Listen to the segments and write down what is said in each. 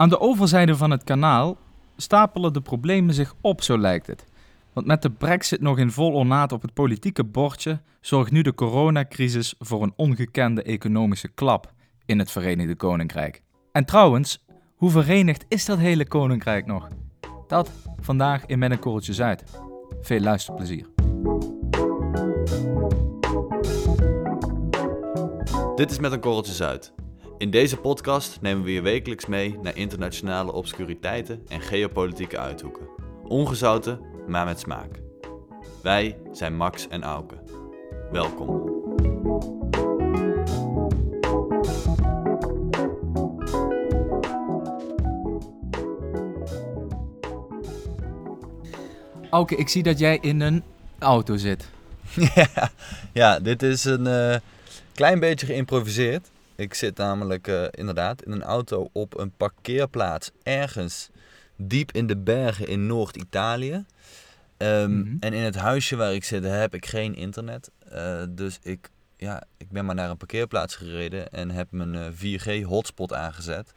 Aan de overzijde van het kanaal stapelen de problemen zich op, zo lijkt het. Want met de brexit nog in vol ornaat op het politieke bordje zorgt nu de coronacrisis voor een ongekende economische klap in het Verenigde Koninkrijk. En trouwens, hoe verenigd is dat hele koninkrijk nog? Dat vandaag in Met een Korreltje Zuid. Veel luisterplezier. Dit is Met een Korreltje Zuid. In deze podcast nemen we je wekelijks mee naar internationale obscuriteiten en geopolitieke uithoeken. Ongezouten, maar met smaak. Wij zijn Max en Auke. Welkom. Auke, ik zie dat jij in een auto zit. Ja, ja dit is een eh, klein beetje geïmproviseerd. Ik zit namelijk eh, inderdaad in een auto op een parkeerplaats ergens diep in de bergen in Noord-Italië. Ehm, Mhm. En in het huisje waar ik zit heb ik geen internet. Eh, dus ik, ja, ik ben maar naar een parkeerplaats gereden en heb mijn eh, 4G-hotspot aangezet.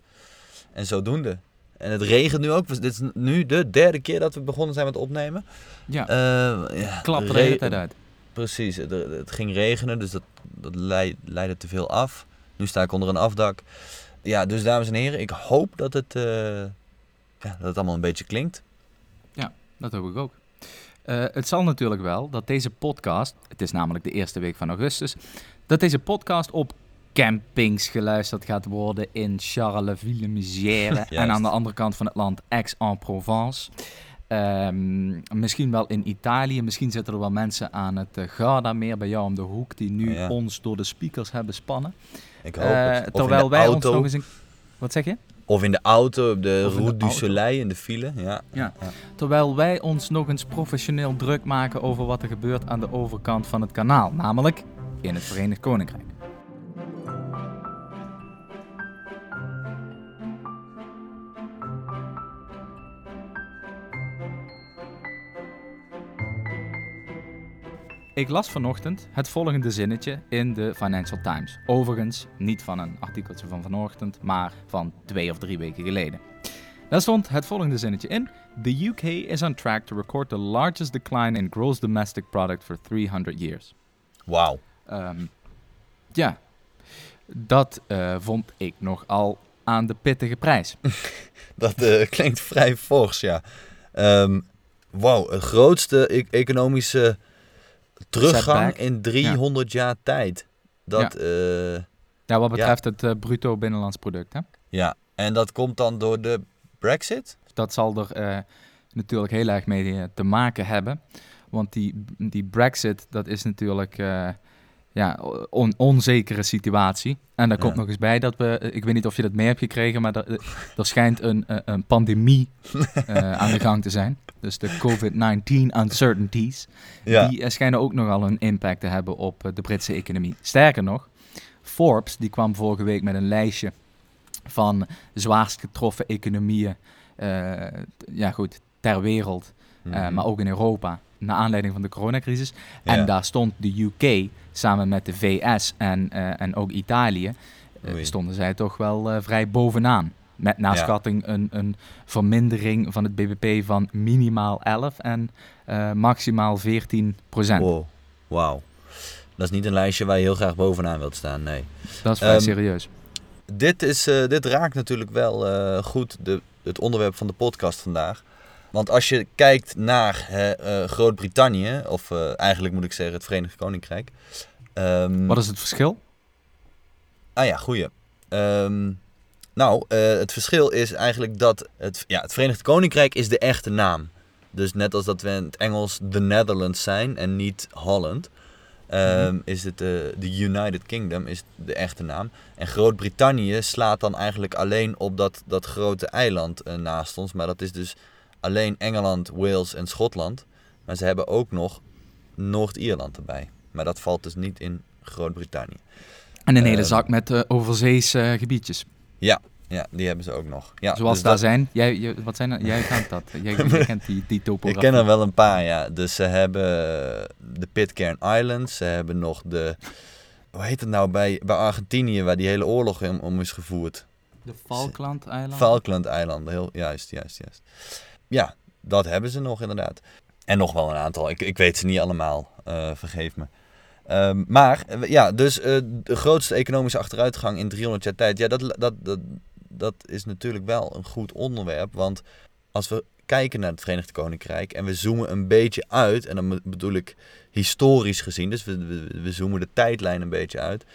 En zodoende. En het regent nu ook. Dit is nu de derde keer dat we begonnen zijn met opnemen. Ja, Eh, ja, klap de hele tijd uit. Precies, het, het ging regenen, dus dat, dat leid- leidde te veel af. Nu sta ik onder een afdak. Ja, dus dames en heren, ik hoop dat het, eh, ja, dat het allemaal een beetje klinkt. Dat hoop ik ook. Eh, het zal natuurlijk wel dat deze podcast, het is namelijk de eerste week van augustus, dat deze podcast op campings geluisterd gaat worden in Charleville-Mézières en aan de andere kant van het land Aix-en-Provence. Ehm, misschien wel in Italië, misschien zitten er wel mensen aan het uh, Gardameer bij jou om de hoek die nu Oh ja. ons door de speakers hebben spannen. Ik hoop Eh, het. Of terwijl wij auto, ons nog eens een... Wat zeg je? Of in de auto, op de Of de du. Soleil, in de file. Ja. Ja. Terwijl wij ons nog eens professioneel druk maken over wat er gebeurt aan de overkant van het kanaal, namelijk in het Verenigd Koninkrijk. Ik las vanochtend het volgende zinnetje in de Financial Times. Overigens niet van een artikeltje van vanochtend, maar van twee of drie weken geleden. Daar stond het volgende zinnetje in. The UK is on track to record the largest decline in gross domestic product for 300 years. Wauw. Ehm, ja, dat eh, vond ik nogal aan de pittige prijs. Dat eh, klinkt vrij fors, ja. Ehm Wauw, het grootste e- economische teruggang Setback. in 300 jaar tijd. Dat, eh, Ja, wat betreft het eh, bruto binnenlands product. Hè? ja, en dat komt dan door de Brexit? Dat zal er eh, natuurlijk heel erg mee te maken hebben. Want die, die Brexit, dat is natuurlijk ja, on- onzekere situatie. En daar komt Ja. nog eens bij dat we, eh, ik weet niet of je dat mee hebt gekregen, maar er, eh, er schijnt een, eh, een pandemie aan de gang te zijn. Dus de COVID-19 uncertainties, Ja. die schijnen ook nogal een impact te hebben op de Britse economie. Sterker nog, Forbes die kwam vorige week met een lijstje van zwaarst getroffen economieën, ja goed, ter wereld, Mhm. maar ook in Europa, naar aanleiding van de coronacrisis. Ja. En daar stond de UK samen met de VS en, eh, en ook Italië, eh, stonden zij toch wel eh, vrij bovenaan. Met naar Ja. schatting een, een vermindering van het BBP van minimaal 11 en maximaal 14 procent. Wow. Wauw. Dat is niet een lijstje waar je heel graag bovenaan wilt staan, nee. Dat is vrij Ehm, serieus. Dit, is, dit raakt natuurlijk wel goed de, het onderwerp van de podcast vandaag. Want als je kijkt naar eh, Groot-Brittannië, of eh, eigenlijk moet ik zeggen het Verenigd Koninkrijk. ehm, Wat is het verschil? Ah ja, goeie. Ehm, nou, eh, het verschil is eigenlijk dat het, ja, het Verenigd Koninkrijk is de echte naam. Dus net als dat we in het Engels The Netherlands zijn en niet Holland, ehm, is het de United Kingdom is de echte naam. En Groot-Brittannië slaat dan eigenlijk alleen op dat, dat grote eiland naast ons. Maar dat is dus alleen Engeland, Wales en Schotland. Maar ze hebben ook nog Noord-Ierland erbij. Maar dat valt dus niet in Groot-Brittannië. En een hele ehm, zak met eh overzeese gebiedjes. Ja, die hebben ze ook nog. Ja, Zoals dus daar dat- zijn. Jij, je- wat zijn er? Jij kent dat. Jij, jij kent die, die Ik ken er wel een paar, ja. Dus ze hebben de Pitcairn Islands. Ze hebben nog de... Hoe heet het nou bij, bij Argentinië, waar die hele oorlog om, om is gevoerd? De Falkland-eilanden? Falkland-eilanden, heel juist, juist, juist. Ja, dat hebben ze nog inderdaad. En nog wel een aantal. Ik, ik weet ze niet allemaal, uh, vergeef me. Um, maar ja, dus uh, de grootste economische achteruitgang in 300 jaar tijd. Ja, dat, dat, dat, dat is natuurlijk wel een goed onderwerp. Want als we kijken naar het Verenigd Koninkrijk en we zoomen een beetje uit, en dan bedoel ik historisch gezien, dus we, we, we zoomen de tijdlijn een beetje uit,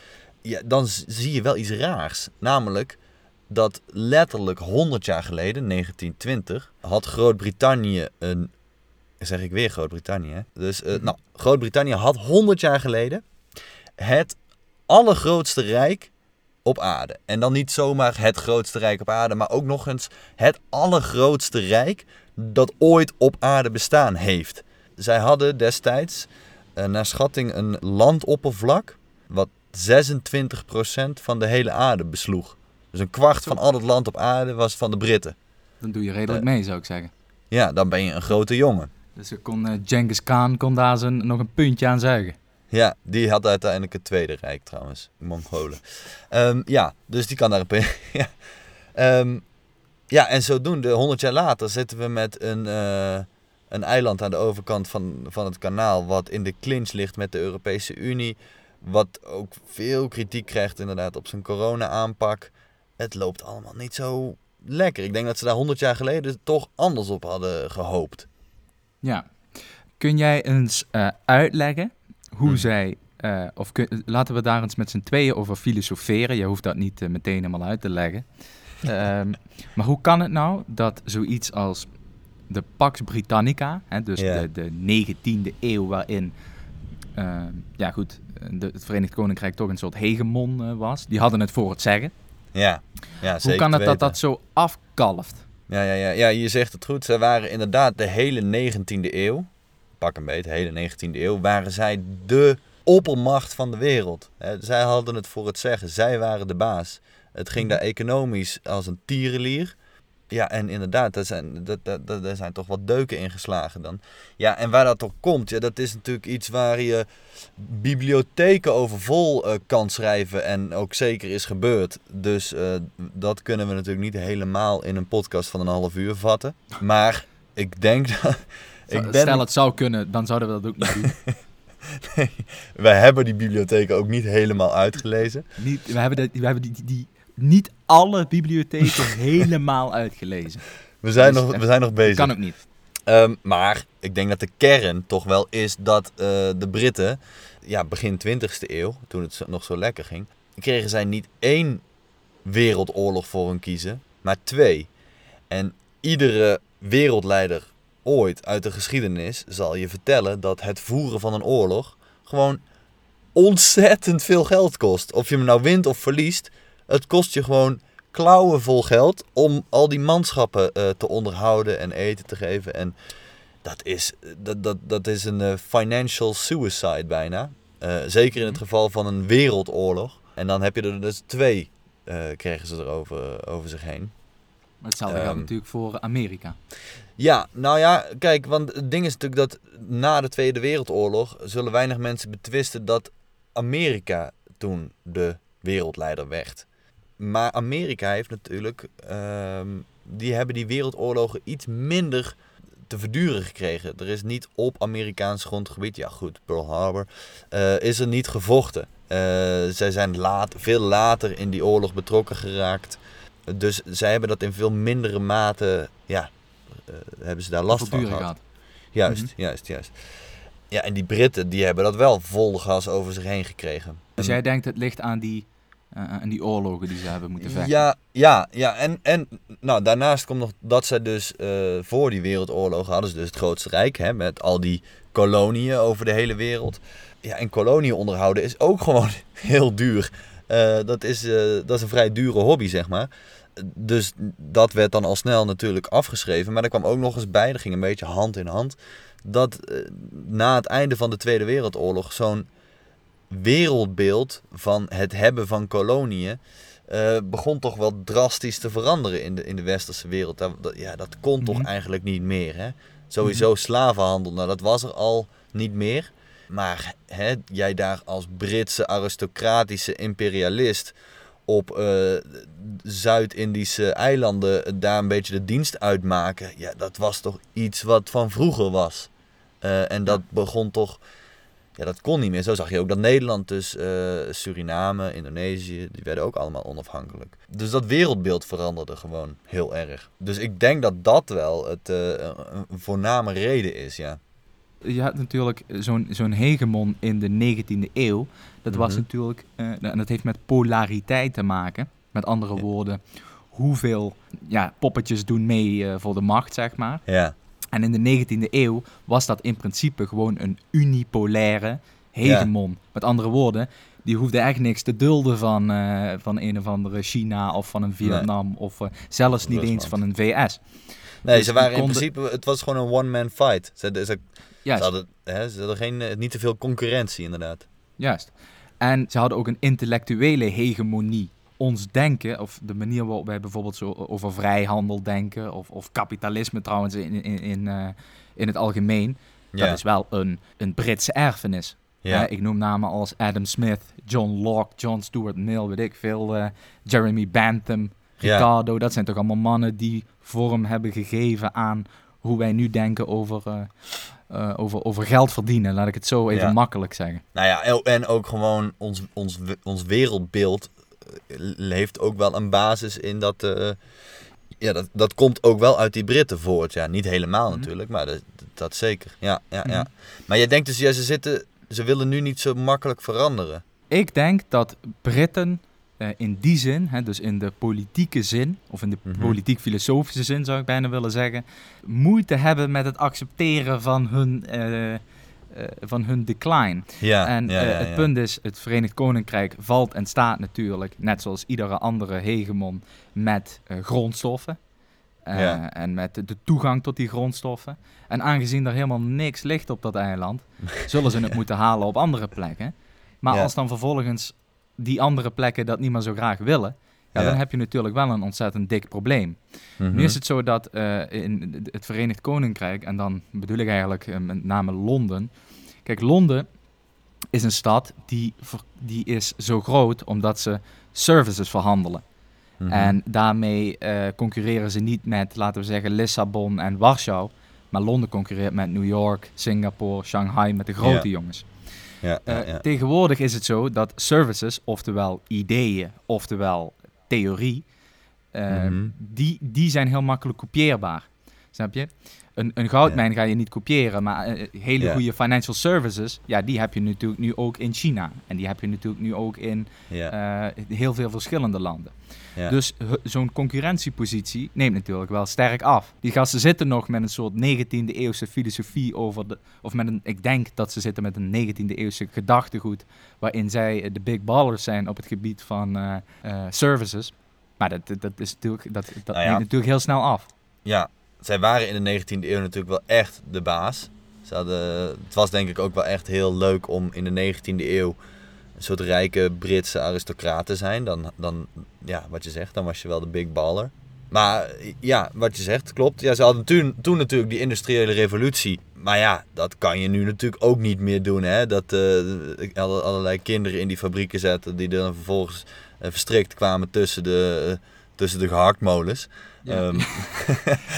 ja, dan zie je wel iets raars. Namelijk dat letterlijk 100 jaar geleden, 1920, had Groot-Brittannië een. Zeg ik weer Groot-Brittannië. Dus uh, nou, Groot-Brittannië had 100 jaar geleden het allergrootste rijk op aarde. En dan niet zomaar het grootste rijk op aarde, maar ook nog eens het allergrootste rijk dat ooit op aarde bestaan heeft. Zij hadden destijds, uh, naar schatting, een landoppervlak wat 26% van de hele aarde besloeg. Dus een kwart van al het land op aarde was van de Britten. Dan doe je redelijk mee, zou ik zeggen. Ja, dan ben je een grote jongen. Dus kon, uh, Genghis Khan kon daar zijn, nog een puntje aan zuigen. Ja, die had uiteindelijk het Tweede Rijk trouwens, Mongolen. Um, ja, dus die kan daar een ja. Um, ja, en zodoende, 100 jaar later, zitten we met een, uh, een eiland aan de overkant van, van het kanaal, wat in de clinch ligt met de Europese Unie. Wat ook veel kritiek krijgt inderdaad op zijn corona-aanpak. Het loopt allemaal niet zo lekker. Ik denk dat ze daar 100 jaar geleden toch anders op hadden gehoopt. Ja. Kun jij eens uh, uitleggen hoe hmm. zij, uh, of kun, laten we daar eens met z'n tweeën over filosoferen. Je hoeft dat niet uh, meteen helemaal uit te leggen. um, maar hoe kan het nou dat zoiets als de Pax Britannica, hè, dus yeah. de, de 19e eeuw waarin, uh, ja goed, de, het Verenigd Koninkrijk toch een soort hegemon was, die hadden het voor het zeggen. Ja, ja zeker Hoe kan het dat dat zo afkalft? Ja, ja, ja, ja, je zegt het goed. Ze waren inderdaad de hele 19e eeuw pak een beetje, de hele 19e eeuw, waren zij de oppermacht van de wereld. Zij hadden het voor het zeggen, zij waren de baas. Het ging daar economisch als een tierenlier. Ja, en inderdaad, daar zijn, dat, dat, dat, daar zijn toch wat deuken ingeslagen dan. Ja, en waar dat op komt, ja, dat is natuurlijk iets waar je bibliotheken over vol uh, kan schrijven en ook zeker is gebeurd. Dus uh, dat kunnen we natuurlijk niet helemaal in een podcast van een half uur vatten. Maar ik denk dat, ik ben... Stel het zou kunnen, dan zouden we dat ook niet doen. nee, wij hebben die bibliotheken ook niet helemaal uitgelezen. Niet, we hebben, de, we hebben die, die, die, niet alle bibliotheken helemaal uitgelezen. We zijn, dus, nog, we zijn nog bezig. Kan ook niet. Um, maar ik denk dat de kern toch wel is dat uh, de Britten, ja, begin 20e eeuw, toen het nog zo lekker ging, kregen zij niet één wereldoorlog voor hun kiezen, maar twee. En iedere wereldleider ooit uit de geschiedenis zal je vertellen dat het voeren van een oorlog gewoon ontzettend veel geld kost. Of je hem nou wint of verliest, het kost je gewoon klauwen vol geld om al die manschappen uh, te onderhouden en eten te geven. En dat is, dat, dat, dat is een uh, financial suicide bijna. Uh, zeker in het geval van een wereldoorlog. En dan heb je er dus twee, krijgen ze er over, over zich heen. Maar hetzelfde um, geldt natuurlijk voor Amerika. Ja, nou ja, kijk, want het ding is natuurlijk dat na de Tweede Wereldoorlog zullen weinig mensen betwisten dat Amerika toen de wereldleider werd. Maar Amerika heeft natuurlijk, um, die hebben die wereldoorlogen iets minder te verduren gekregen. Er is niet op Amerikaans grondgebied, ja goed, Pearl Harbor, uh, is er niet gevochten. Uh, zij zijn laat, veel later in die oorlog betrokken geraakt. Dus zij hebben dat in veel mindere mate, ja, uh, hebben ze daar last van gehad. Gaat. Juist, mm -hmm. juist, juist. Ja, en die Britten die hebben dat wel vol gas over zich heen gekregen. Dus jij denkt het ligt aan die, uh, aan die oorlogen die ze hebben moeten vechten? Ja, ja, ja. En, en nou, daarnaast komt nog dat zij dus uh, voor die wereldoorlogen hadden ze dus het grootste rijk, hè, met al die koloniën over de hele wereld. Ja, en koloniën onderhouden is ook gewoon heel duur. Dat, is, dat is een vrij dure hobby, zeg maar dus dat werd dan al snel natuurlijk afgeschreven. Maar er kwam ook nog eens bij, dat ging een beetje hand in hand. Dat eh, na het einde van de Tweede Wereldoorlog zo'n wereldbeeld van het hebben van koloniën. Uh, begon toch wel drastisch te veranderen in de, in de westerse wereld. Dat, dat ja, dat kon toch mhm. eigenlijk niet meer. Hè? Sowieso mm slavenhandel, nou dat was er al niet meer. Maar hè, jij daar als Britse aristocratische imperialist op eh, Zuid-Indische eilanden daar een beetje de dienst uitmaken. Ja, dat was toch iets wat van vroeger was. Eh, en dat begon toch... Ja, dat kon niet meer. Zo zag je ook dat Nederland dus eh, Suriname, Indonesië, die werden ook allemaal onafhankelijk. Dus dat wereldbeeld veranderde gewoon heel erg. Dus ik denk dat dat wel het, eh, een voorname reden is, ja. Je had natuurlijk zo'n zo'n hegemon in de 19e eeuw. Dat was Mhm. natuurlijk, eh, en dat heeft met polariteit te maken. Met andere Ja. woorden, hoeveel ja, poppetjes doen mee voor de macht, zeg maar. Ja, En in de 19e eeuw was dat in principe gewoon een unipolaire hegemon. Met andere woorden, die hoefde echt niks te dulden van, eh, van een of andere China of van een Vietnam of eh, zelfs niet eens van een VS. nee, Dus ze waren in konden- principe, het was gewoon een one-man fight. Ze, ze, ze Juist, hadden, hè, ze hadden geen, eh, niet te veel concurrentie, inderdaad. juist. En ze hadden ook een intellectuele hegemonie. Ons denken, of de manier waarop wij bijvoorbeeld zo over vrijhandel denken, of, of kapitalisme trouwens in, in, in, eh, in het algemeen, dat is wel een, een Britse erfenis. Eh, ik noem namen als Adam Smith, John Locke, John Stuart Mill, weet ik veel, eh, Jeremy Bentham. Ricardo. Dat zijn toch allemaal mannen die vorm hebben gegeven aan hoe wij nu denken over, eh, eh, over, over geld verdienen. Laat ik het zo even Ja. makkelijk zeggen. Nou ja, en- ook gewoon ons, ons, ons wereldbeeld heeft ook wel een basis in dat... eh, ja, dat, dat komt ook wel uit die Britten voort. Ja, niet helemaal Mhm. natuurlijk, maar dat, dat zeker. Ja, ja, ja. Mhm. Maar je denkt dus, ja, ze zitten... Ze willen nu niet zo makkelijk veranderen. Ik denk dat Britten eh, in die zin, hè, dus in de politieke zin, of in de Mhm. politiek-filosofische zin zou ik bijna willen zeggen, moeite hebben met het accepteren van hun, eh, van hun decline. Ja, en ja, eh, ja, het punt is, het Verenigd Koninkrijk valt en staat natuurlijk, net zoals iedere andere hegemon, met eh, grondstoffen. Eh. En met de, toegang tot die grondstoffen. En aangezien er helemaal niks ligt op dat eiland, zullen ze het moeten halen op andere plekken. Maar als dan vervolgens die andere plekken dat niet meer zo graag willen, ja, dan heb je natuurlijk wel een ontzettend dik probleem. Mhm. Nu is het zo dat eh, in het Verenigd Koninkrijk, en dan bedoel ik eigenlijk eh, met name Londen. Kijk, Londen is een stad die, die is zo groot omdat ze services verhandelen. Mhm. En daarmee eh, concurreren ze niet met, laten we zeggen, Lissabon en Warschau. Maar Londen concurreert met New York, Singapore, Shanghai, met de grote jongens. Eh. Tegenwoordig is het zo dat services, oftewel ideeën, oftewel theorie, eh, Mhm. die, die zijn heel makkelijk kopieerbaar. Snap je? Een, een goudmijn ga je niet kopiëren, maar eh, hele Ja. goede financial services, ja, die heb je natuurlijk nu ook in China. En die heb je natuurlijk nu ook in ja, eh, heel veel verschillende landen. Dus zo'n concurrentiepositie neemt natuurlijk wel sterk af. Die gasten zitten nog met een soort 19e eeuwse filosofie over de. Of met een. Ik denk dat ze zitten met een 19e eeuwse gedachtegoed. Waarin zij eh, de big ballers zijn op het gebied van eh, eh, services. Maar dat, dat, is natuurlijk. Dat, dat Nou neemt natuurlijk heel snel af. ja, zij waren in de 19e eeuw natuurlijk wel echt de baas. Ze hadden, het was denk ik ook wel echt heel leuk om in de 19e eeuw een soort rijke Britse aristocraat te zijn. Dan, dan, ja, wat je zegt, dan was je wel de big baller. Maar ja, wat je zegt, klopt. Ja, ze hadden toen, toen natuurlijk die industriële revolutie. Maar ja, dat kan je nu natuurlijk ook niet meer doen. Hè? Dat alle- allerlei kinderen in die fabrieken zetten die dan vervolgens eh, verstrikt kwamen tussen de, eh, tussen de gehaktmolens. Ja.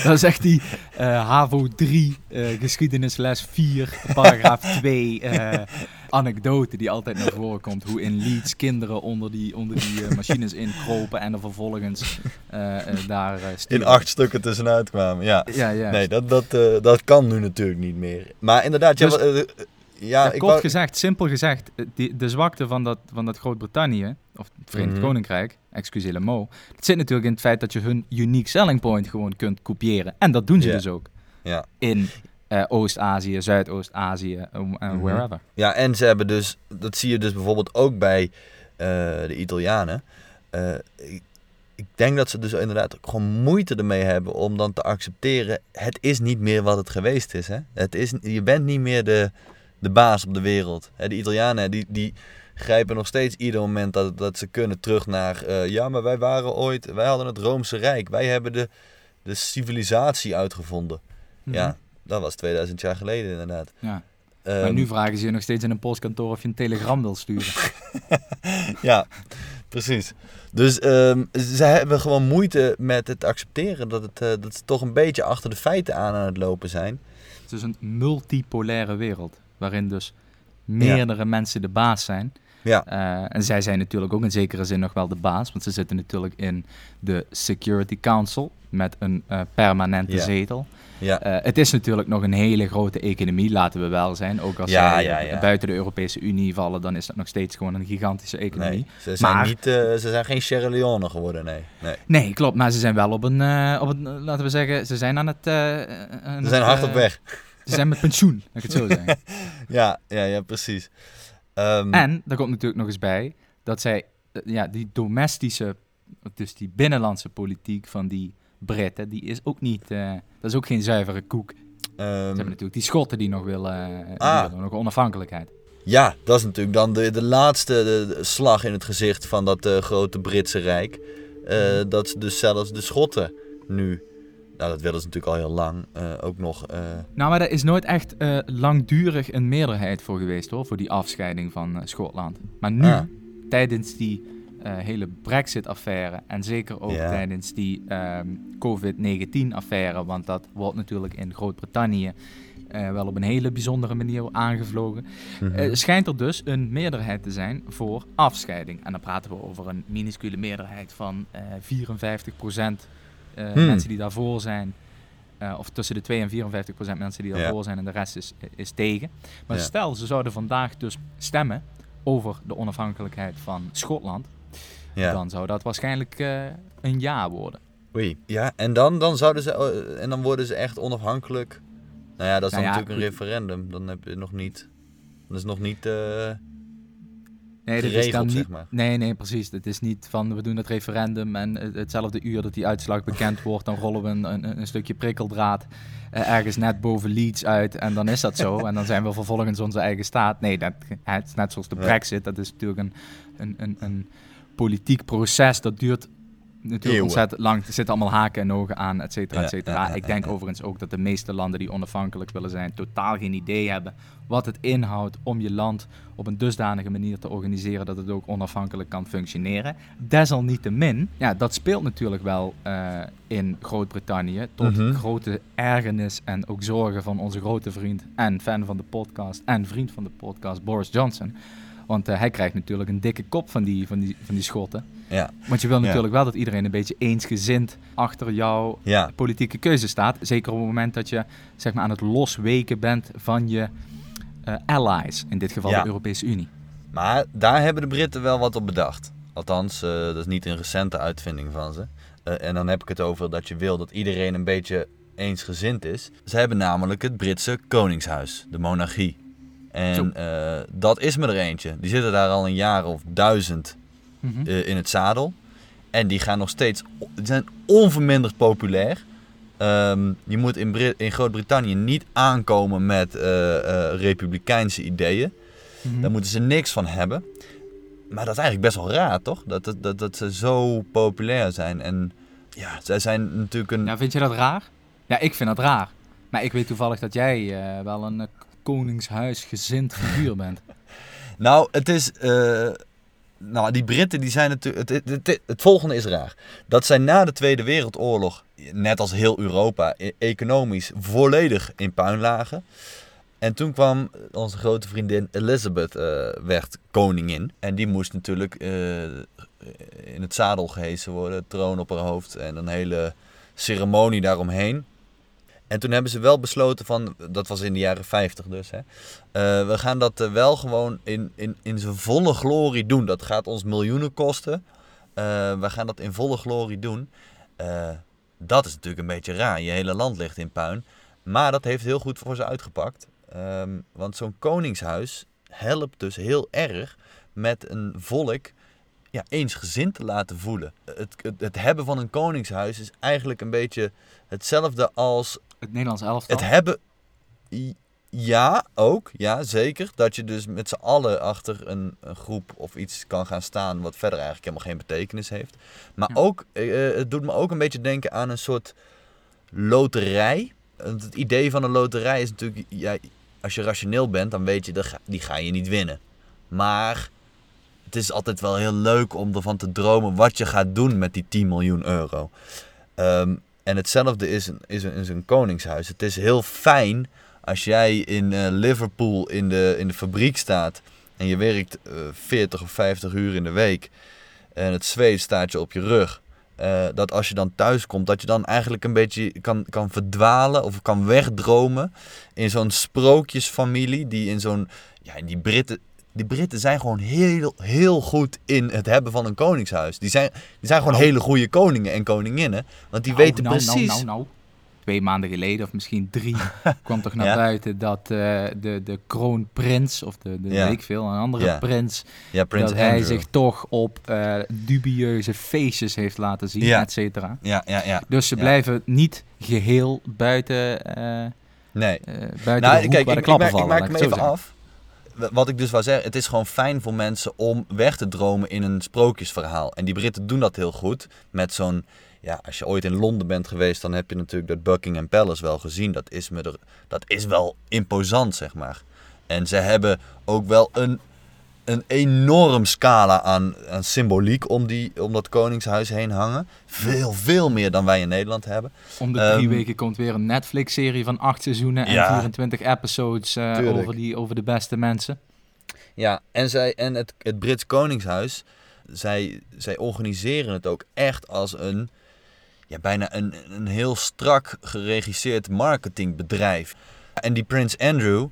Dat is echt die eh, HAVO 3, eh, geschiedenisles 4, paragraaf 2 eh, anekdote die altijd naar voren komt. Hoe in Leeds kinderen onder die, onder die eh, machines inkropen en er vervolgens daar in acht stukken tussenuit kwamen. Ja, Ja, ja. nee, dat, dat, dat kan nu natuurlijk niet meer. Maar inderdaad, ja, Dus- eh, ja, Ja, ik kort wou- gezegd, simpel gezegd, eh, die, de zwakte van dat, van dat Groot-Brittannië, of het Verenigd Mhm. Koninkrijk, excuseer het zit natuurlijk in het feit dat je hun unique selling point gewoon kunt kopiëren. En dat doen ze dus ook. Ja. In eh, Oost-Azië, Zuidoost-Azië, en Mhm. wherever. Ja, en ze hebben dus, dat zie je dus bijvoorbeeld ook bij eh, de Italianen. Eh, ik, ik denk dat ze dus inderdaad ook gewoon moeite ermee hebben om dan te accepteren, het is niet meer wat het geweest is. Hè? Het is je bent niet meer de, de baas op de wereld. Hè, de Italianen die, die grijpen nog steeds ieder moment dat, dat ze kunnen terug naar, eh, ja, maar wij waren ooit, wij hadden het Roomse Rijk. Wij hebben de, de civilisatie uitgevonden. Ja, dat was 2000 jaar geleden inderdaad. Mhm. Ja. Ehm, Maar nu vragen ze je nog steeds in een postkantoor of je een telegram wil sturen. Ja, Precies. Dus ehm, ze hebben gewoon moeite met het accepteren dat, het, eh, dat ze toch een beetje achter de feiten aan aan het lopen zijn. Het is een multipolaire wereld, waarin dus meerdere mensen de baas zijn. Ja. Eh, en zij zijn natuurlijk ook in zekere zin nog wel de baas, want ze zitten natuurlijk in de Security Council met een eh, permanente Ja. zetel. Ja. Eh, het is natuurlijk nog een hele grote economie, laten we wel zijn. Ook als Ja, zij ja, ja. buiten de Europese Unie vallen, dan is dat nog steeds gewoon een gigantische economie. Nee, ze zijn, Maar- niet, ze zijn geen Sierra Leone geworden, nee. nee. Nee, klopt, maar ze zijn wel op een, op een laten we zeggen, ze zijn aan het... Ze zijn hard op weg. Ze zijn met pensioen, laat ik het zo zeggen. Ja, ja, ja, precies. Ehm, En daar komt natuurlijk nog eens bij dat zij eh, ja, die domestische, dus die binnenlandse politiek van die Britten, die is ook niet, eh, dat is ook geen zuivere koek. Ze ehm, hebben natuurlijk die Schotten die nog willen, eh, die Ah. willen nog onafhankelijkheid. ja, dat is natuurlijk dan de, de laatste de- de slag in het gezicht van dat grote Britse Rijk. Eh, dat ze dus zelfs de Schotten nu, nou dat willen ze natuurlijk al heel lang, eh, ook nog... eh, Nou, maar daar is nooit echt eh, langdurig een meerderheid voor geweest hoor, voor die afscheiding van Schotland. Maar nu, Ah. tijdens die hele Brexit-affaire en zeker ook tijdens die ehm, COVID-19-affaire, want dat wordt natuurlijk in Groot-Brittannië wel op een hele bijzondere manier aangevlogen. mhm. Schijnt er dus een meerderheid te zijn voor afscheiding. En dan praten we over een minuscule meerderheid van eh 54 procent Hmm. mensen die daarvoor zijn. Eh, of tussen de 2 en 54 procent mensen die Ja. daarvoor zijn en de rest is, is tegen. Maar Ja. stel, ze zouden vandaag dus stemmen over de onafhankelijkheid van Schotland. ja. Dan zou dat waarschijnlijk eh, een ja worden. Oei. Ja, en dan, dan zouden ze, eh, en dan worden ze echt onafhankelijk. Nou ja, dat is Nou natuurlijk een referendum. Dan heb je nog niet, dat is nog niet, eh, Nee, dat is dan niet, zeg maar. nee, nee, precies. Het is niet van we doen het referendum en het- hetzelfde uur dat die uitslag bekend wordt, dan rollen we een, een, een stukje prikkeldraad eh, ergens net boven Leeds uit en dan is dat zo. en dan zijn we vervolgens onze eigen staat. Nee, dat, het is net zoals de brexit. Dat is natuurlijk een, een, een, een politiek proces. Dat duurt natuurlijk Eeuwen. ontzettend lang. Er zitten allemaal haken en ogen aan, et cetera, et cetera. ja, ja, Ik denk overigens ook dat de meeste landen die onafhankelijk willen zijn, totaal geen idee hebben wat het inhoudt om je land op een dusdanige manier te organiseren dat het ook onafhankelijk kan functioneren. Desalniettemin, ja, dat speelt natuurlijk wel eh, in Groot-Brittannië tot Mhm. grote ergernis en ook zorgen van onze grote vriend en fan van de podcast en vriend van de podcast Boris Johnson. Want eh, hij krijgt natuurlijk een dikke kop van die, van die, van die schotten. ja, Want je wil Ja. natuurlijk wel dat iedereen een beetje eensgezind achter jouw ja, politieke keuze staat. Zeker op het moment dat je zeg maar, aan het losweken bent van je eh, allies. In dit geval Ja. de Europese Unie. Maar daar hebben de Britten wel wat op bedacht. Althans, eh, dat is niet een recente uitvinding van ze. En dan heb ik het over dat je wil dat iedereen een beetje eensgezind is. Ze hebben namelijk het Britse Koningshuis, de monarchie. En eh, dat is me er eentje. Die zitten daar al een jaar of duizend Mhm. eh, in het zadel. En die gaan nog steeds, die zijn onverminderd populair. Ehm, je moet in, Brit- in Groot-Brittannië niet aankomen met eh, republikeinse ideeën. Mhm. Daar moeten ze niks van hebben. Maar dat is eigenlijk best wel raar, toch? Dat, dat, dat, dat ze zo populair zijn. En ja, zij zijn natuurlijk een... Nou, vind je dat raar? Ja, ik vind dat raar. Maar ik weet toevallig dat jij wel een uh, koningshuisgezind figuur bent. Nou, het is... eh, nou, die Britten die zijn natuurlijk... Het, het, het, volgende is raar. Dat zij na de Tweede Wereldoorlog, net als heel Europa, e- economisch volledig in puin lagen. En toen kwam onze grote vriendin Elizabeth, eh, werd koningin. En die moest natuurlijk eh, in het zadel gehesen worden, troon op haar hoofd en een hele ceremonie daaromheen. En toen hebben ze wel besloten van, dat was in de jaren 50 dus, hè. eh, we gaan dat eh, wel gewoon in, in, in zijn volle glorie doen. Dat gaat ons miljoenen kosten. Eh, we gaan dat in volle glorie doen. Dat is natuurlijk een beetje raar. Je hele land ligt in puin. Maar dat heeft heel goed voor ze uitgepakt. Ehm, want zo'n koningshuis helpt dus heel erg met een volk ja, eensgezind te laten voelen. Het, het hebben van een koningshuis is eigenlijk een beetje hetzelfde als Het Nederlands elftal. het hebben. Ja, ook. Ja, zeker. Dat je dus met z'n allen achter een, een groep of iets kan gaan staan. wat verder eigenlijk helemaal geen betekenis heeft. Maar Ja. ook, eh, het doet me ook een beetje denken aan een soort loterij. Het idee van een loterij is natuurlijk. Ja, als je rationeel bent, dan weet je dat ga- die ga je niet winnen. Maar het is altijd wel heel leuk om ervan te dromen wat je gaat doen met die 10 miljoen euro. Ehm, en hetzelfde is, een, is, een, is koningshuis. Het is heel fijn als jij in eh, Liverpool in de, in de fabriek staat en je werkt uh, 40 of 50 uur in de week en het zweet staat je op je rug. Uh, dat als je dan thuis komt, dat je dan eigenlijk een beetje kan, kan verdwalen of kan wegdromen in zo'n sprookjesfamilie die in zo'n, ja, die Britten, die Britten zijn gewoon heel, heel goed in het hebben van een koningshuis. Die zijn, die zijn gewoon Nou. hele goede koningen en koninginnen, want die Nou, weten nou, precies. Nou, nou, nou. Twee maanden geleden, of misschien drie, kwam toch naar Ja. buiten dat eh, de, de kroonprins, of de, de Ja. weet ik veel, een andere Ja. prins, dat hij zich toch op eh, dubieuze feestjes heeft laten zien, et cetera. Ja, ja, ja. Dus ze blijven niet geheel buiten, eh, Nee. buiten Nou, de hoek kijk, waar ik, de klappen maak, ik vallen. maak hem even af. Wat ik dus wou zeggen, het is gewoon fijn voor mensen om weg te dromen in een sprookjesverhaal. En die Britten doen dat heel goed met zo'n... Ja, als je ooit in Londen bent geweest, dan heb je natuurlijk dat Buckingham Palace wel gezien. Dat is, me er, dat is wel imposant, zeg maar. En ze hebben ook wel een, een enorm scala aan, aan symboliek om, die, om dat koningshuis heen hangen. Veel, veel meer dan wij in Nederland hebben. Om de drie Ehm, weken komt weer een Netflix-serie van acht seizoenen en Ja. 24 episodes eh, over, die, over de beste mensen. Ja, en, zij, en het, het Brits Koningshuis, zij, zij organiseren het ook echt als een, ja, bijna een, een heel strak geregisseerd marketingbedrijf. En die Prins Andrew,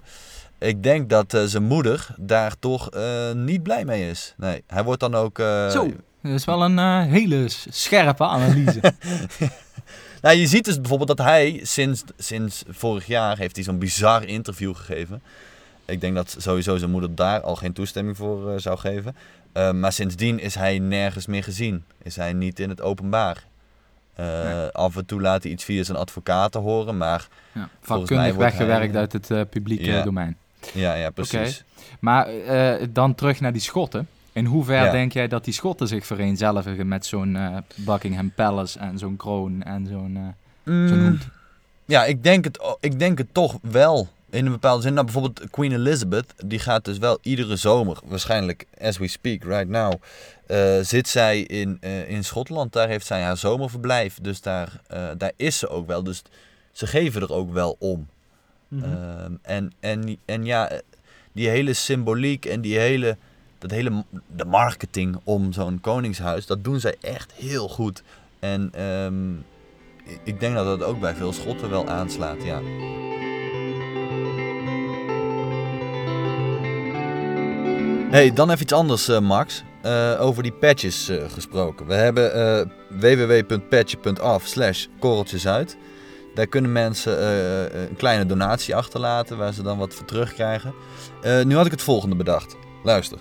ik denk dat eh, zijn moeder daar toch eh, niet blij mee is. Nee, hij wordt dan ook... eh, Zo, dat is wel een hele scherpe analyse. Nou, je ziet dus bijvoorbeeld dat hij sinds, sinds vorig jaar heeft hij zo'n bizar interview gegeven. Ik denk dat sowieso zijn moeder daar al geen toestemming voor zou geven. Maar sindsdien is hij nergens meer gezien. Is hij niet in het openbaar. Af en toe laat hij iets via zijn advocaten horen, maar ja, mij wordt weggewerkt hij- uit het publieke Ja. domein. Ja, ja precies. Maar eh, dan terug naar die Schotten. In hoeverre Ja. denk jij dat die Schotten zich vereenzelvigen met zo'n eh, Buckingham Palace en zo'n kroon en zo'n eh, zo'n Mm, hoed? Ja, ik denk, het, ik denk het toch wel. In een bepaalde zin. Nou, bijvoorbeeld Queen Elizabeth, die gaat dus wel iedere zomer, waarschijnlijk as we speak, right now, zit zij in, in Schotland. Daar heeft zij haar zomerverblijf. Dus daar, daar is ze ook wel. Dus ze geven er ook wel om. Mhm. Ehm, en, en, en ja, eh, die hele symboliek en die hele, dat hele de marketing om zo'n koningshuis, dat doen zij echt heel goed. En ehm, ik- denk dat dat ook bij veel Schotten wel aanslaat, ja. Hey, dan even iets anders, eh, Max. Eh, over die patches gesproken. We hebben www.patje.af slash korreltjesuit. Daar kunnen mensen eh, een kleine donatie achterlaten waar ze dan wat voor terugkrijgen. Eh, nu had ik het volgende bedacht. Luister.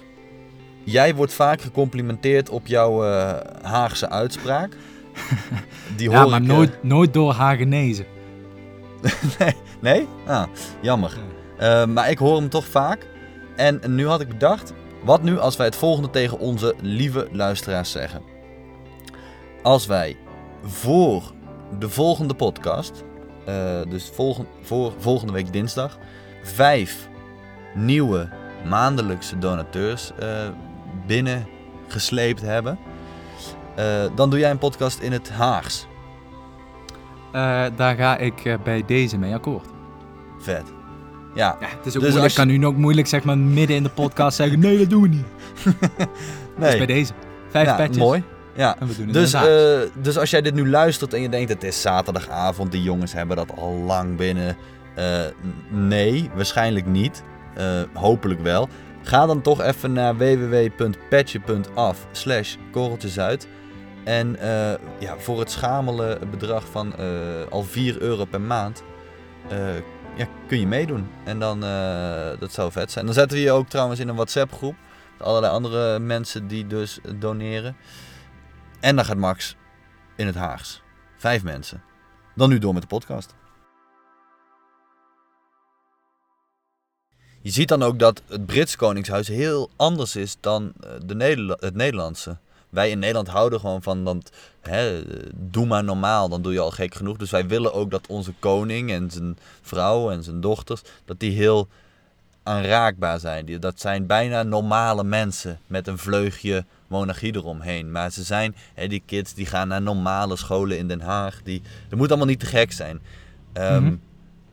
Jij wordt vaak gecomplimenteerd op jouw eh, Haagse uitspraak. Die ja, hoor maar ik, eh, nooit, nooit door Hagenezen. Nee? Ah, jammer. Eh, maar ik hoor hem toch vaak. En nu had ik bedacht, wat nu als wij het volgende tegen onze lieve luisteraars zeggen? Als wij voor de volgende podcast, eh, dus volgen, voor volgende week dinsdag, vijf nieuwe maandelijkse donateurs eh binnengesleept hebben, eh, dan doe jij een podcast in het Haags. Daar ga ik bij deze mee akkoord. Vet. Ja, Ja, het is ook Dus moeilijk. als je- kan nu ook moeilijk zeg maar midden in de podcast zeggen, nee dat doen we niet. Dus nee. bij deze. Vijf ja, petjes. mooi. Ja. En we doen het Dus, eh, dus als jij dit nu luistert en je denkt het is zaterdagavond, die jongens hebben dat al lang binnen. Eh, nee, waarschijnlijk niet. Eh, hopelijk wel. Ga dan toch even naar www.patje.af slash korreltjesuit. En ja, voor het schamele bedrag van al 4 euro per maand ja, kun je meedoen. En dan, dat zou vet zijn. Dan zetten we je ook trouwens in een WhatsApp groep. Met allerlei andere mensen die dus doneren. En dan gaat Max in het Haags. Vijf mensen. Dan nu door met de podcast. Je ziet dan ook dat het Brits Koningshuis heel anders is dan eh, de Nederla- het Nederlandse. Wij in Nederland houden gewoon van, dat, hè, doe maar normaal, dan doe je al gek genoeg. Dus wij willen ook dat onze koning en zijn vrouw en zijn dochters, dat die heel aanraakbaar zijn. Dat zijn bijna normale mensen met een vleugje monarchie eromheen. Maar ze zijn, hè, die kids die gaan naar normale scholen in Den Haag. Die, dat moet allemaal niet te gek zijn. Ehm, Mhm.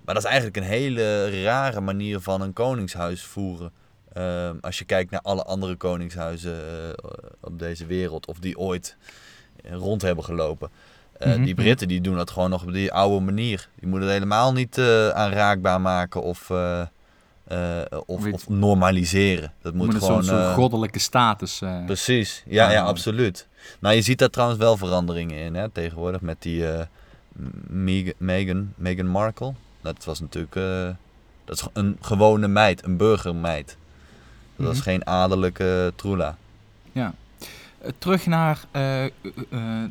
Maar dat is eigenlijk een hele rare manier van een koningshuis voeren. Ehm, als je kijkt naar alle andere koningshuizen eh, op deze wereld, of die ooit eh, rond hebben gelopen. Eh, Mhm. Die Britten die doen dat gewoon nog op die oude manier. Die moeten het helemaal niet aanraakbaar maken of, eh, of, Weet- of normaliseren. Dat moet gewoon... zo'n soort eh, goddelijke status. Precies, ja, ja, absoluut. Nou, je ziet daar trouwens wel veranderingen in hè, tegenwoordig met die Meg- Meghan, Meghan Markle. Dat was natuurlijk dat is een gewone meid, een burgermeid. Dat was Mhm. geen adellijke troela. Ja. Terug naar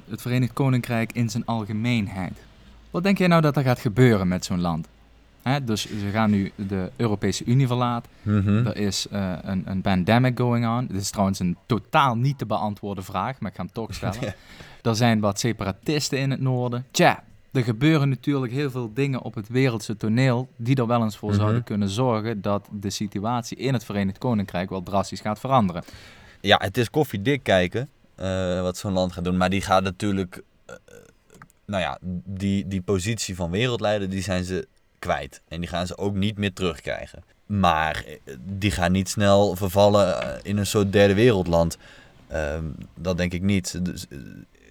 het Verenigd Koninkrijk in zijn algemeenheid. Wat denk jij nou dat er gaat gebeuren met zo'n land? Hè, dus ze gaan nu de Europese Unie verlaten. Mhm. Er is eh, een, een pandemic going on. Dit is trouwens een totaal niet te beantwoorden vraag, maar ik ga hem toch stellen. Ja. Er zijn wat separatisten in het noorden. Tja, er gebeuren natuurlijk heel veel dingen op het wereldse toneel die er wel eens voor Mhm. zouden kunnen zorgen dat de situatie in het Verenigd Koninkrijk wel drastisch gaat veranderen. Ja, het is koffiedik kijken eh, wat zo'n land gaat doen. Maar die gaat natuurlijk... eh, nou ja, die, die positie van wereldleider, die zijn ze kwijt. En die gaan ze ook niet meer terugkrijgen. Maar eh, die gaan niet snel vervallen eh, in een soort derde wereldland. Ehm, dat denk ik niet. Dus, eh,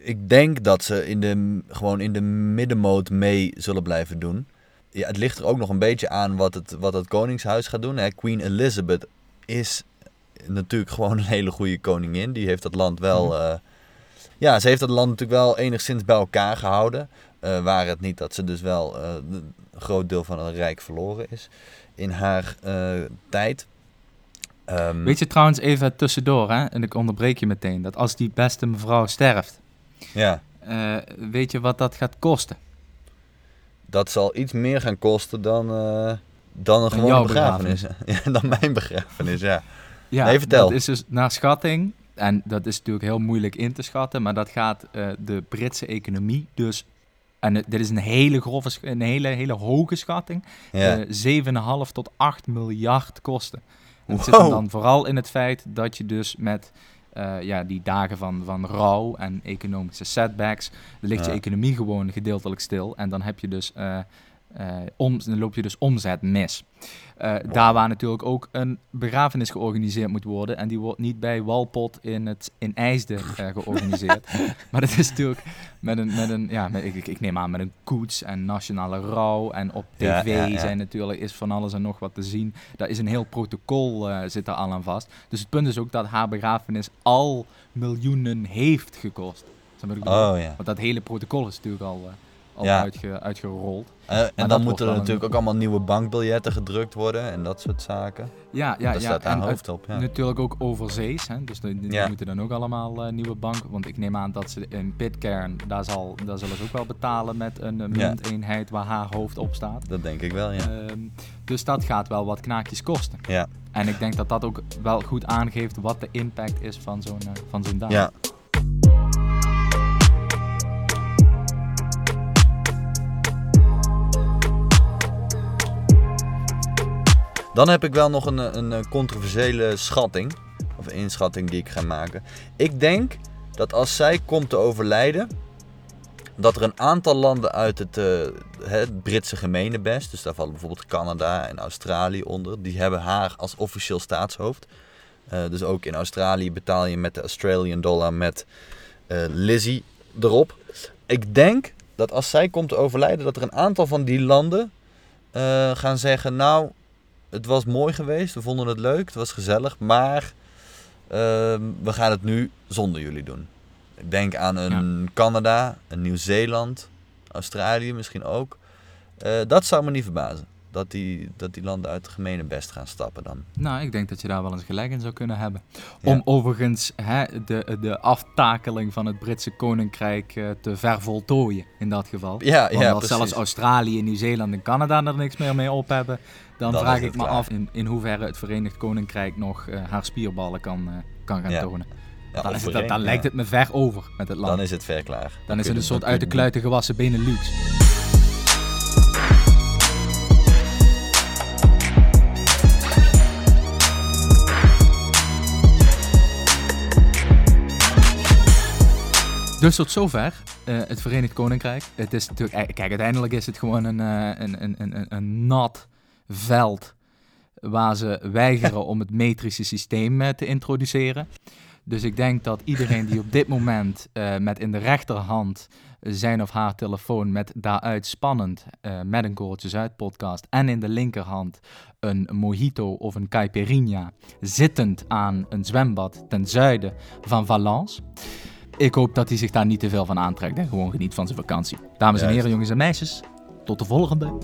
ik denk dat ze in de, gewoon in de middenmoot mee zullen blijven doen. Ja, het ligt er ook nog een beetje aan wat het, wat het koningshuis gaat doen. Hè. Queen Elizabeth is natuurlijk gewoon een hele goede koningin. Die heeft dat land wel... Mhm. ja, ze heeft dat land natuurlijk wel enigszins bij elkaar gehouden. Eh waar het niet dat ze dus wel groot deel van het rijk verloren is in haar eh, tijd. Ehm, Weet je trouwens even tussendoor, hè, en ik onderbreek je meteen, dat als die beste mevrouw sterft, Ja, eh, weet je wat dat gaat kosten? dat zal iets meer gaan kosten dan, eh, dan een gewone begrafenis. Ja, dan mijn begrafenis, ja. Ja, Nee, vertel. dat is dus naar schatting, en dat is natuurlijk heel moeilijk in te schatten, maar dat gaat de Britse economie dus, en dit is een hele grove, een hele, hele hoge schatting, ja. eh 7,5 tot 8 miljard kosten. En het zit hem dan vooral in het feit dat je dus met eh, ja, die dagen van, van rouw en economische setbacks, ligt je economie gewoon gedeeltelijk stil. En dan, heb je dus, eh, om, dan loop je dus omzet mis. Eh, Daar waar natuurlijk ook een begrafenis georganiseerd moet worden. En die wordt niet bij Walpot in, het, in IJsden eh, georganiseerd. maar dat is natuurlijk met een, met een ja, met, ik, ik- neem aan met een koets en nationale rouw. En op tv Ja, ja, ja. zijn natuurlijk is van alles en nog wat te zien. Daar is een heel protocol zit daar al aan vast. Dus het punt is ook dat haar begrafenis al miljoenen heeft gekost. Ik? Oh ja. Want dat hele protocol is natuurlijk al, al Ja. uitge- uitgerold. Eh, en dan moeten er een- natuurlijk ook allemaal nieuwe bankbiljetten gedrukt worden en dat soort zaken. Ja, ja, dat ja. staat daar en hoofd op. Ja. Natuurlijk ook overzees, hè? dus die, die Ja. moeten dan ook allemaal eh, nieuwe bank. Want ik neem aan dat ze in Pitcairn, daar, zal, daar zullen ze ook wel betalen met een munteenheid waar haar hoofd op staat. Dat denk ik wel, ja. Ehm, dus dat gaat wel wat knaakjes kosten. Ja, En ik denk dat dat ook wel goed aangeeft wat de impact is van zo'n eh, van zo'n dag. ja. Dan heb ik wel nog een, een eh, controversiële schatting. Of inschatting die ik ga maken. Ik denk dat als zij komt te overlijden. Dat er een aantal landen uit het, eh, het Britse gemeenebest. Dus daar vallen bijvoorbeeld Canada en Australië onder. Die hebben haar als officieel staatshoofd. Eh, dus ook in Australië betaal je met de Australian dollar met eh, Lizzie erop. Ik denk dat als zij komt te overlijden, dat er een aantal van die landen eh, gaan zeggen: Nou, het was mooi geweest, we vonden het leuk, het was gezellig, maar ehm, we gaan het nu zonder jullie doen. Ik denk aan een Canada, een Nieuw-Zeeland, Australië misschien ook. Eh, dat zou me niet verbazen. Dat die, dat die landen uit het gemene best gaan stappen dan. Nou, ik denk dat je daar wel eens gelijk in zou kunnen hebben. Ja. Om overigens hè, de, de aftakeling van het Britse Koninkrijk eh, te vervoltooien in dat geval. Ja, Want ja als zelfs. Australië, Nieuw-Zeeland en Canada er niks meer mee op hebben, dan vraag ik me af in, in hoeverre het Verenigd Koninkrijk nog eh, haar spierballen kan, eh, kan gaan tonen. Ja, dan, het, dan, lijkt het me ver over met het land. Dan is het ver klaar. Dan, is het een soort uit de kluiten gewassen Benelux. Dus tot zover eh, het Verenigd Koninkrijk. Het is natuurlijk, kijk, uiteindelijk is het gewoon een, een, een, een, een nat veld waar ze weigeren om het metrische systeem te introduceren. Dus ik denk dat iedereen die op dit moment met in de rechterhand zijn of haar telefoon met daaruit spannend uh, met een Korreltje Zuid podcast en in de linkerhand een mojito of een caipirinha zittend aan een zwembad ten zuiden van Valence. Ik hoop dat hij zich daar niet te veel van aantrekt en gewoon geniet van zijn vakantie. Dames en heren, jongens en meisjes, tot de volgende.